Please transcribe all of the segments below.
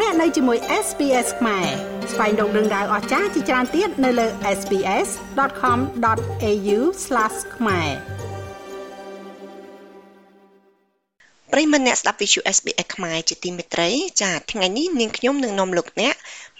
លោកអ្នកនៅជាមួយ SPS ខ្មែរស្វែងរកដឹងដៅអស្ចារ្យជាច្រើនទៀតនៅលើ SPS.com.au/ ខ្មែរប្រិមម្នាក់ស្ដាប់ Visual SBS ខ្មែរជាទីមេត្រីចាថ្ងៃនេះនាងខ្ញុំនឹងនាំលោកអ្នក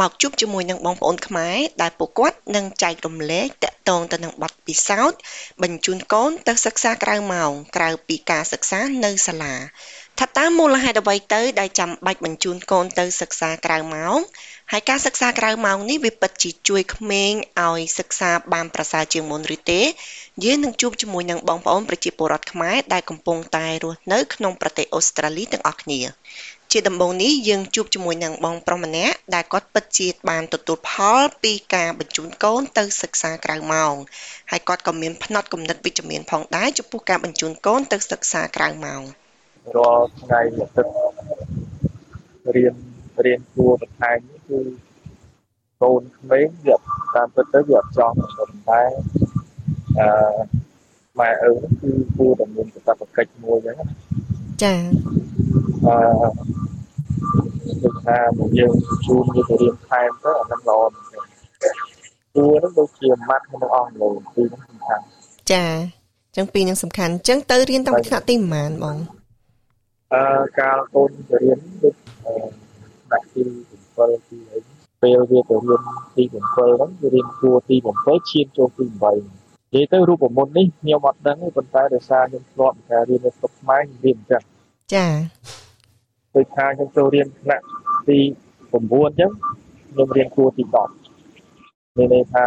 មកជួបជាមួយនឹងបងប្អូនខ្មែរដែលពួកគាត់នឹងចែករំលែកតកតងទៅនឹងបទពិសោធន៍បញ្ជូនកូនទៅសិក្សាក្រៅម៉ោងក្រៅពីការសិក្សានៅសាលា ថាតើមូលហេតុអ្វីទៅដែលចាំបាច់បញ្ជូនកូនទៅសិក្សាក្រៅម៉ោងហើយការសិក្សាក្រៅម៉ោងនេះវាពិតជាជួយក្មេងឲ្យសិក្សាបានប្រសើរជាងមុនឬទេយើងនឹងជួបជាមួយនឹងបងប្អូនប្រជាពលរដ្ឋខ្មែរដែលកំពុងតែរស់នៅក្នុងប្រទេសអូស្ត្រាលីទាំងអស់គ្នាជាដំបូងនេះយើងជួបជាមួយនឹងបងប្រុសម្នាក់ដែលគាត់ពិតជាបានទទួលផលពីការបញ្ជូនកូនទៅសិក្សាក្រៅម៉ោងហើយគាត់ក៏មានផ្នត់គំនិតវិជ្ជមានផងដែរចំពោះការបញ្ជូនកូនទៅសិក្សាក្រៅម៉ោង រាល់ថ្ងៃអាទិត្យរៀនរៀនគួរបន្ថែមនេះគឺកូនក្មេងវាតាមពិតទៅវាអត់ចង់ប៉ុន្តែអឺម៉ែឪគឺគួរតែមានកាតព្វកិច្ចមួយអញ្ចឹងចាអឺដូចថាមកយើងជួនយើងទៅរៀនថែមទៅអាហ្នឹងល្អមែនទេគួរហ្នឹងដូចជាម៉ាត់ក្នុងអង់គ្លេសពីរហ្នឹងសំខាន់ចាចឹងពីរហ្នឹងសំខាន់ចឹងទៅរៀនតាំងពីថ្នាក់ទីប៉ុន្មានបង អឺកាលកូនទៅរៀនដូចថ្នាក់ទី7ទីអីពេលវាទៅរៀនទី7ហ្នឹងវារៀនគួរទី7ឈានចូលទី8និយាយទៅរូបមន្តនេះខ្ញុំអត់ដឹងទេប៉ុន្តែដោយសារខ្ញុំធ្លាប់ការរៀននៅស្រុកខ្មែររៀនអញ្ចឹងចាដូចថាខ្ញុំចូលរៀនថ្នាក់ទី9អញ្ចឹងខ្ញុំរៀនគួរទី10មានន័យថា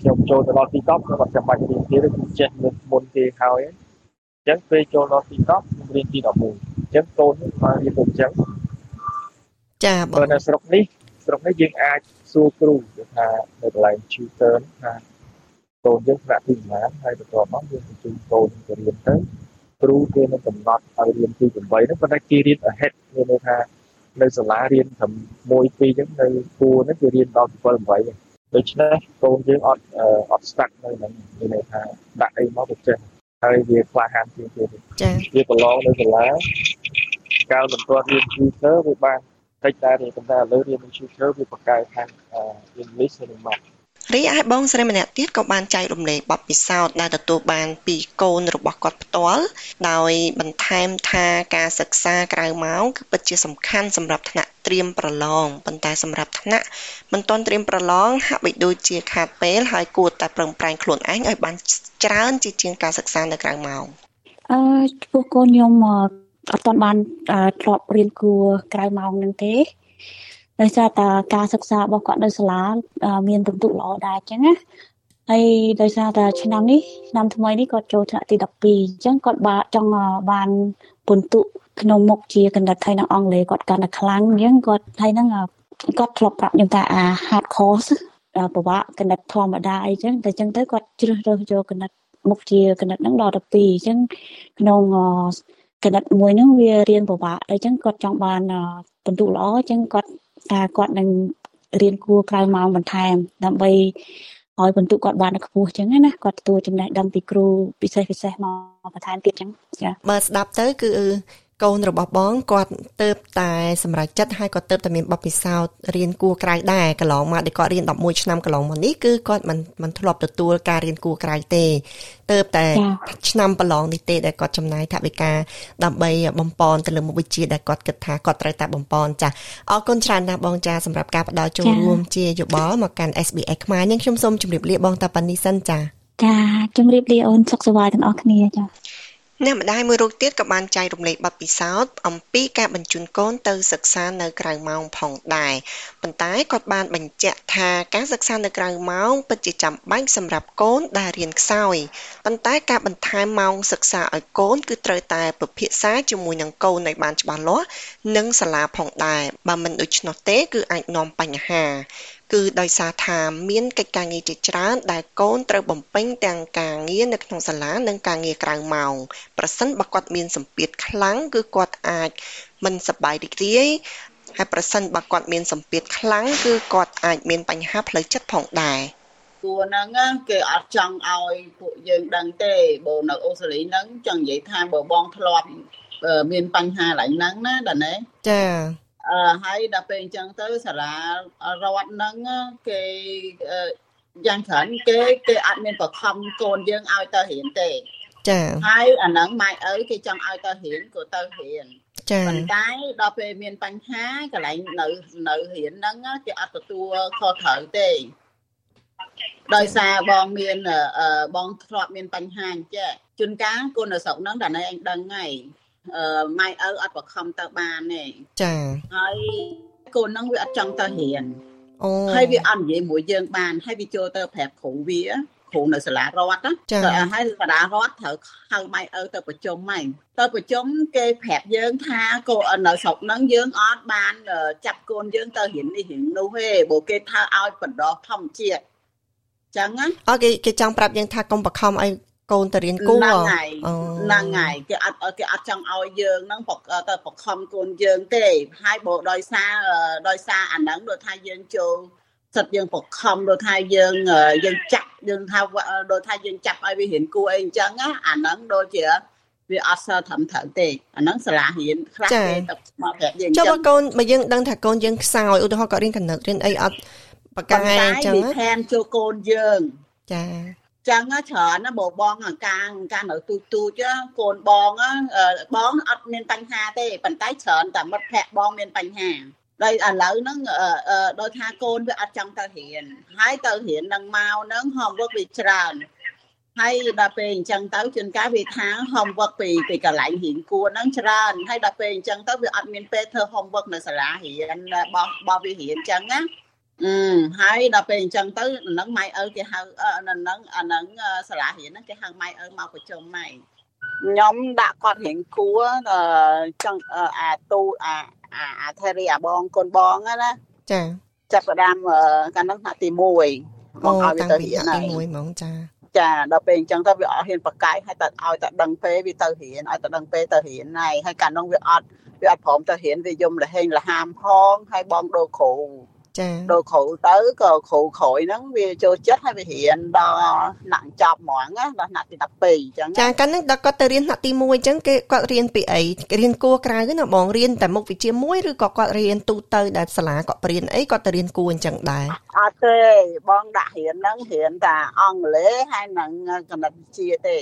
ខ្ញុំចូលទៅដល់ទី10ខ្ញុំអត់ចាំបាច់រៀនទៀតទេគឺចេះមុនមុនគេហើយអញ្ចឹងពេលចូលដល់ទី10ខ្ញុំរៀនទី11អញ្ចឹងកូនមករៀនទៅអញ្ចឹងចាបើនៅស្រុកនេះស្រុកនេះយើងអាចសួរគ្រូថានៅកន្លែង tutor ថាកូនយើងថ្នាក់ទីប៉ុន្មានហើយបន្ទាប់មកយើងបញ្ជូនកូនទៅរៀនទៅគ្រូគេនឹងកំណត់ឲ្យរៀនទី8ហ្នឹងប៉ុន្តែគេរៀន ahead មានន័យថានៅសាលារៀនត្រឹម1 2អញ្ចឹងនៅគួរហ្នឹងគេរៀនដល់7 8ដូច្នេះកូនយើងអត់អត់ stuck នៅហ្នឹងមានន័យថាដាក់អីមកទៅចេះហើយវាក្លាហានជាងគេចា៎វាប្រឡងនៅសាលា កាលមិនទាន់រៀន tutor វាបានតិចដែរប៉ុន្តែឥឡូវរៀននឹង tutor វាបកកែខាង English និង Math រីឯបងស្រីម្នាក់ទៀតក៏បានចែករំលែកបទពិសោធន៍ដែលទទួលបានពីកូនរបស់គាត់ផ្ទាល់ដោយបន្ថែមថាការសិក្សាក្រៅម៉ោងគឺពិតជាសំខាន់សម្រាប់ថ្នាក់ត្រៀមប្រឡងប៉ុន្តែសម្រាប់ថ្នាក់មិនទាន់ត្រៀមប្រឡងហាក់បីដូចជាខាតពេលហើយគួរតែប្រឹងប្រែងខ្លួនឯងឲ្យបានច្រើនជាជាងការសិក្សានៅក្រៅម៉ោងអឺចំពោះកូនខ្ញុំ អត់ទាន់បានធ្លាប់រៀនគួរក្រៅម៉ោងនឹងទេដោយសារតែការសិក្សារបស់គាត់នៅសាលាមានពិន្ទុល្អដែរអញ្ចឹងណាហើយដោយសារតែឆ្នាំនេះឆ្នាំថ្មីនេះគាត់ចូលថ្នាក់ទី12អញ្ចឹងគាត់បានចង់បានពិន្ទុក្នុងមុខជាកណ្ដាលថៃនិងអង់គ្លេសគាត់កាន់តែខ្លាំងអញ្ចឹងគាត់ថៃហ្នឹងគាត់ធ្លាប់ប្រាប់ខ្ញុំថាអា hard course ពិបាកកណិតធម្មតាអីចឹងតែចឹងទៅគាត់ជ្រើសរើសយកកណិតមុខជាកណិតហ្នឹងដល់12អញ្ចឹងក្នុង កណិតមួយហ្នឹងវារៀនពិបាកអញ្ចឹងគាត់ចង់បានពិន្ទុល្អអញ្ចឹងគាត់ថាគាត់នឹងរៀនគួរក្រៅម៉ោងបន្ថែម ដើម្បីឲ្យបន្ទុកគាត់បានខ្ពស់ចឹងណាគាត់ទទួលចំណេះដឹងពីគ្រូពិសេសពិសេសមកបន្ថែមទៀតចឹងចាបើស្ដាប់ទៅគឺ កូនរបស់បងគាត់ទៅតែសម្រាប់ចិត្តហើយគាត់ទៅតែមានបទពិសោធន៍រៀនគួរក្រៅដែរកន្លងមកដែលគាត់រៀន11ឆ្នាំកន្លងមកនេះគឺគាត់មិនមិនធ្លាប់ទទួលការរៀនគួរក្រៅទេទៅតែឆ្នាំប្រឡងនេះទេដែលគាត់ចំណាយថវិកាដើម្បីបំពន់ទៅលើមុខវិជ្ជាដែលគាត់គិតថាគាត់ត្រូវតែបំពន់ចាអរគុណច្រើនណាស់បងចាសម្រាប់ការផ្ដល់ចូលរួមជាយោបល់មកកាន់ SBS ខ្មែរនាងខ្ញុំសូមជម្រាបលាបងតាប៉ានីសិនចាចាជម្រាបលាអូនសុខសប្បាយទាំងអស់គ្នាចា អ្នកម្ដាយមួយរូបទៀតក៏បានចែករំលែកបទពិសោធន៍អំពីការបញ្ជូនកូនទៅសិក្សានៅក្រៅម៉ោងផងដែរប៉ុន្តែគាត់បានបញ្ជាក់ថាការសិក្សានៅក្រៅម៉ោងពិតជាចាំបាច់សម្រាប់កូនដែលរៀនខ្សោយប៉ុន្តែការបន្ថែមម៉ោងសិក្សាឲ្យកូនគឺត្រូវតែពិភាក្សាជាមួយនឹងកូនឲ្យបានច្បាស់លាស់និងសាលាផងដែរបើមិនដូច្នោះទេគឺអាចនាំបញ្ហា គឺដោយសារថាមានកិច្ចការងារជាច្រើនដែលកូនត្រូវបំពេញទាំងការងារនៅក្នុងសាលានិងការងារក្រៅម៉ោងប្រសិនបើគាត់មានសម្ពាធខ្លាំងគឺគាត់អាចមិនសប្បាយរីករាយហើយប្រសិនបើគាត់មានសម្ពាធខ្លាំងគឺគាត់អាចមានបញ្ហាផ្លូវចិត្តផងដែរព្រោះហ្នឹងគេអត់ចង់ឲ្យពួកយើងដឹងទេបើនៅអូស្ត្រាលីហ្នឹងចង់និយាយថាបើបងធ្លាប់មានបញ្ហាឡើងហ្នឹងណាដាណេចាអឺ ហើយដល់ពេលអញ្ចឹងទៅសាលារដ្ឋហ្នឹងគេយ៉ាងច្រើនគេគេអត់មានបខំកូនយើងឲ្យទៅរៀនទេចាហើយអាហ្នឹងម៉ែឪគេចង់ឲ្យទៅរៀនក៏ទៅរៀនចាប៉ុន្តែដល់ពេលមានបញ្ហាកន្លែងនៅនៅរៀនហ្នឹងគេអត់ទទួលខុសត្រូវទេដោយសារបងមានបងធ្លាប់មានបញ្ហាអញ្ចឹងជួនកាលកូននៅស្រុកហ្នឹងតែណែអញដឹងហើយអឺ ម៉ែឪអត់បខំទៅបានទេចាហើយកូនហ្នឹងវាអត់ចង់ទៅរៀនអូហើយវាអត់និយាយមួយយើងបានហើយវាចូលទៅប្រាប់គ្រូវាគ្រូនៅសាលារដ្ឋណាតែហើយសាលារដ្ឋត្រូវហៅម៉ែឪទៅប្រជុំម៉ែទៅប្រជុំគេប្រាប់យើងថាកូននៅស្រុកហ្នឹងយើងអត់បានចាប់កូនយើងទៅរៀននេះរៀននោះទេព្រោះគេថាឲ្យបណ្ដោះធម្មជាតិចឹងណាអូគេគេចង់ប្រាប់យើងថាកុំបខំឲ្យ កូនទៅរៀនគួរហ្នឹងហើយហ្នឹងហើយគេអត់គេអត់ចង់ឲ្យយើងហ្នឹងទៅបខំកូនយើងទេហើយបើដោយសារដោយសារអាហ្នឹងដូចថាយើងចូលសិតយើងបខំដូចថាយើងយើងចាក់យើងថាដូចថាយើងចាប់ឲ្យវារៀនគួរអីអញ្ចឹងណាអាហ្នឹងដូចជាវាអត់សើត្រឹមត្រូវទេអាហ្នឹងសាលារៀនខ្លះគេទៅមកប្រាប់យើងអញ្ចឹងចុះបើកូនបើយើងដឹងថាកូនយើងខ្សោយឧទាហរណ៍គាត់រៀនកណិតរៀនអីអត់បកាយអញ្ចឹងណាតែចូលកូនយើងចា ចឹងច្រើនណាបងបងអាកាងកានៅទូទូចកូនបងបងអត់មានបញ្ហាទេប៉ុន្តែច្រើនតែមិត្តភ័ក្ដិបងមានបញ្ហាហើយឥឡូវហ្នឹងដោយថាកូនវាអត់ចង់ទៅរៀនហើយទៅរៀននឹងមកហ្នឹង homework វាច្រើនហើយដល់ពេលអញ្ចឹងទៅជួនកាលវាថា homework ពីពីកន្លែងរៀនគួរហ្នឹងច្រើនហើយដល់ពេលអញ្ចឹងទៅវាអត់មានពេលធ្វើ homework នៅសាលារៀនរបស់របស់វារៀនអញ្ចឹងណាអឺ ហើយដល់ពេលអញ្ចឹងទៅហ្នឹងម៉ៃឪគេហៅហ្នឹងអាហ្នឹងសាលារៀនហ្នឹងគេហៅម៉ៃឪមកប្រជុំម៉ៃខ្ញុំដាក់គាត់រៀងគួរចង់អាទូអាអាអាថេរីអាបងកូនបងណាចាចាប់ផ្ដើមកាលហ្នឹងថ្នាក់ទី1មកឲ្យវាទៅរៀនទី1ហ្មងចាចាដល់ពេលអញ្ចឹងទៅវាអត់ហ៊ានបកាយហើយតែឲ្យតែដឹងពេលវាទៅរៀនឲ្យតែដឹងពេលទៅរៀនហើយហើយកាលនោះវាអត់វាអត់ព្រមទៅរៀនវាយំលហេងលហាមផងហើយបងដូរគ្រូ ចាដល់គ្រូទៅក៏គ្រូក្រោយហ្នឹងវាចូលចិត្តហើយវារៀនដល់ថ្នាក់ចប់ហ្មងណាដល់ថ្នាក់ទី12អញ្ចឹងចាកាលហ្នឹងដល់គាត់ទៅរៀនថ្នាក់ទី1អញ្ចឹងគេគាត់រៀនពីអីរៀនគួរក្រៅណាបងរៀនតែមុខវិជ្ជាមួយឬក៏គាត់រៀនទូទៅដែលសាលាគាត់ប្រៀនអីគាត់ទៅរៀនគួរអញ្ចឹងដែរអត់ទេបងដាក់រៀនហ្នឹងរៀនតែអង់គ្លេសហើយនឹងគណិតវិទ្យាទេ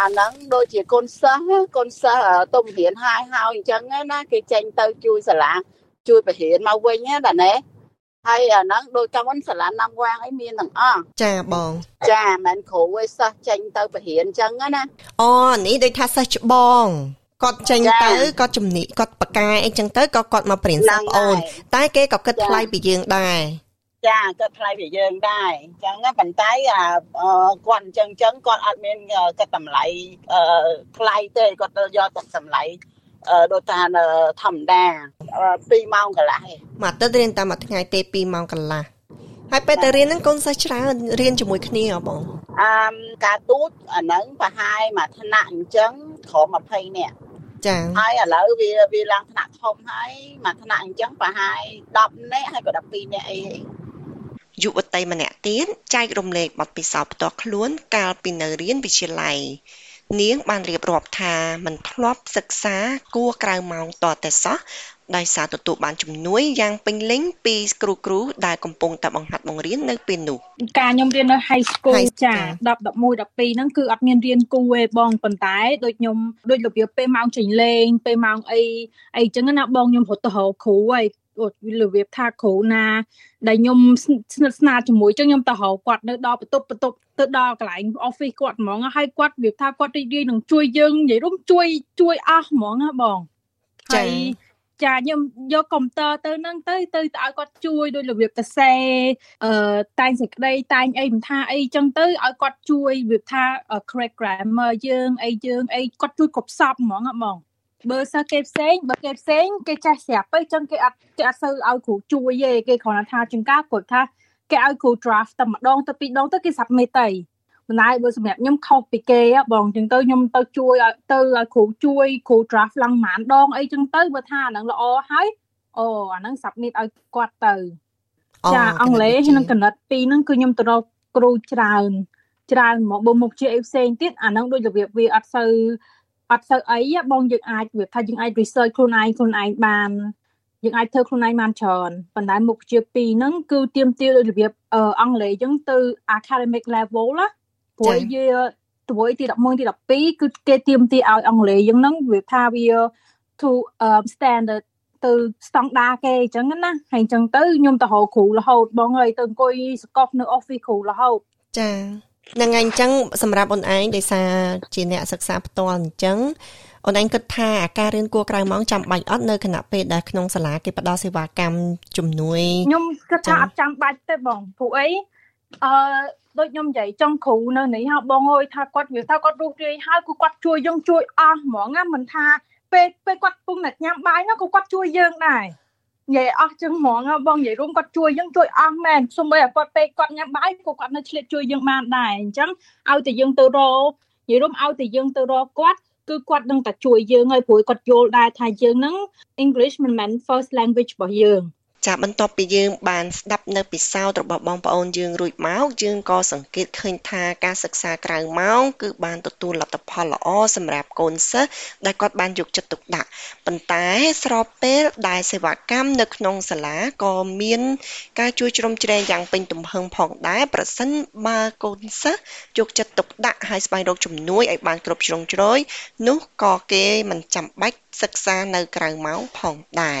អាហ្នឹងដូចជាកូនសិស្សកូនសិស្សទុំរៀនហើយហើយអញ្ចឹងណាគេចេញទៅជួយសាលាជួយបរិញ្ញាមកវិញណាតាណែ ហើយអាហ្នឹងដូចកាលមុនសាលាណាំវាងអីមានទាំងអស់ចាបងចាមិនគ្រូឯសិស្សចេញទៅបរិញ្ញាអញ្ចឹងណាអូនេះដូចថាសិស្សច្បងគាត់ចេញទៅគាត់ជំនាញគាត់បកាយអីចឹងទៅក៏គាត់មកព្រៀនសិស្សអូន តែគេក៏គិតថ្លៃពីយើងដែរចាគាត់ថ្លៃពីយើងដែរអញ្ចឹងប៉ុន្តែអាគាត់អញ្ចឹងអញ្ចឹងគាត់អត់មានគិតតម្លៃថ្លៃទេគាត់ទៅយកតែតម្លៃ ដូចថាធម្មតា2ម៉ោងកន្លះមកទៅរៀនតែមួយថ្ងៃទេ2ម៉ោងកន្លះហើយពេលទៅរៀនហ្នឹងកូនសិស្សច្រើនរៀនជាមួយគ្នាហ៎បងអឺការទូតអាហ្នឹងប្រហែលមួយថ្នាក់អញ្ចឹងក្រុម20នាក់ចាហើយឥឡូវវាវាឡើងថ្នាក់ធំហើយមួយថ្នាក់អញ្ចឹងប្រហែល10នាក់ហើយក៏12នាក់អីយុវតីម្នាក់ទៀតចែករំលែកបទពិសោធន៍ផ្ទាល់ខ្លួនកាលពីនៅរៀនវិទ្យាល័យ នាងបានរៀបរាប់ថាមិនធ្លាប់សិក្សាគួរក្រៅម៉ោងតតែសោះដោយសារទទួលបានជំនួយយ៉ាងពេញលេញពីគ្រូគ្រូដែលកំពុងតែបង្ហាត់បង្រៀននៅពេលនោះការខ្ញុំរៀននៅ high school ចា10 11 12ហ្នឹងគឺអត់មានរៀនគូទេបងប៉ុន្តែដូចខ្ញុំដូចរបៀបពេលម៉ោងចេញលេងពេលម៉ោងអីអីចឹងណាបងខ្ញុំរត់ទៅរកគ្រូហើយ របៀបថាគ្រូណាដែលខ្ញុំស្និទ្ធស្នាលជាមួយចឹងខ្ញុំទៅរកគាត់នៅដល់បន្ទប់បន្ទប់ទៅដល់កន្លែង office គាត់ហ្មងហើយគាត់របៀបថាគាត់រីករាយនឹងជួយយើងនិយាយរួមជួយជួយអស់ហ្មងណាបងហើយចាខ្ញុំយកកុំព្យូទ័រទៅហ្នឹងទៅទៅឲ្យគាត់ជួយដោយរបៀបទៅសេអឺតែងសេចក្តីតែងអីមិនថាអីចឹងទៅឲ្យគាត់ជួយរបៀបថា correct grammar យើងអីយើងអីគាត់ជួយគ្រប់សពហ្មងហ្មង បើសិស្សគេផ្សេងបើគេផ្សេងគេចេះស្រាប់ទៅចឹងគេអត់គេអត់សូវឲ្យគ្រូជួយទេគេគ្រាន់តែថាជាងការគាត់ថាគេឲ្យគ្រូ draft តែម្ដងទៅពីរដងទៅគេ submit ទៅប៉ុន្តែបើសម្រាប់ខ្ញុំខុសពីគេបងចឹងទៅខ្ញុំទៅជួយឲ្យទៅឲ្យគ្រូជួយគ្រូ draft ឡើងប៉ុន្មានដងអីចឹងទៅបើថាអាហ្នឹងល្អហើយអូអាហ្នឹង submit ឲ្យគាត់ទៅចាអង់គ្លេសនិងកណិតពីរហ្នឹងគឺខ្ញុំទៅរកគ្រូច្រើនច្រើនមកបើមុខជាអីផ្សេងទៀតអាហ្នឹងដូចរបៀបវាអត់សូវ អត់សូវអីបងយើងអាចវាថាយើងអាច research ខ្លួនឯងខ្លួនឯងបានយើងអាចធ្វើខ្លួនឯងបានច្រើនប៉ុន្តែមុខវិជ្ជាពីរហ្នឹងគឺទៀមទាដោយរបៀបអង់គ្លេសអញ្ចឹងទៅ academic level ណាព្រោះវាត្រួយទី11ទី12គឺគេទៀមទាឲ្យអង់គ្លេសអញ្ចឹងហ្នឹងវាថាវា to um standard ទៅស្តង់ដាគេអញ្ចឹងណាហើយអញ្ចឹងទៅខ្ញុំទៅរកគ្រូរហូតបងអើយទៅអង្គុយសកប់នៅ office គ្រូរហូតចាហ្នឹងហើយអញ្ចឹងសម្រាប់អូនឯងដោយសារជាអ្នកសិក្សាផ្ទាល់អញ្ចឹងអូនឯងគិតថាការរៀនគួរក្រៅម៉ោងចាំបាច់អត់នៅគណៈពេលដែលក្នុងសាលាគេផ្ដល់សេវាកម្មជំនួយខ្ញុំគិតថាអត់ចាំបាច់ទេបងព្រោះអីអឺដូចខ្ញុំនិយាយចង់គ្រូនៅនេះហៅបងអើយថាគាត់វាថាគាត់រស់រាយហើយគឺគាត់ជួយយើងជួយអស់ហ្មងណាមិនថាពេលពេលគាត់ពុំតែញ៉ាំបាយនោះក៏គាត់ជួយយើងដែរ និយាយអស់ចឹងហ្មងបងនិយាយរួមគាត់ជួយយើងជួយអស់មែនសូម្បីតែគាត់ពេលគាត់ញ៉ាំបាយក៏គាត់នៅឆ្លៀតជួយយើងបានដែរអញ្ចឹងឲ្យតែយើងទៅរកនិយាយរួមឲ្យតែយើងទៅរកគាត់គឺគាត់នឹងតែជួយយើងហើយព្រោះគាត់យល់ដែរថាយើងនឹង English មិនមែន first language របស់យើង ចាបន្ទាប់ពីយើងបានស្ដាប់នៅពិសោធន៍របស់បងប្អូនយើងរួចមកយើងក៏សង្កេតឃើញថាការសិក្សាក្រៅម៉ោងគឺបានទទួលលទ្ធផលល្អសម្រាប់កូនសិស្សដែលគាត់បានយកចិត្តទុកដាក់ប៉ុន្តែស្របពេលដែលសេវាកម្មនៅក្នុងសាលាក៏មានការជួយជ្រោមជ្រែងយ៉ាងពេញទំហឹងផងដែរប្រសិនបើកូនសិស្សយកចិត្តទុកដាក់ហើយស្វែងរកជំនួយឲ្យបានគ្រប់ជ្រុងជ្រោយនោះក៏គេមិនចាំបាច់សិក្សានៅក្រៅម៉ោងផងដែរ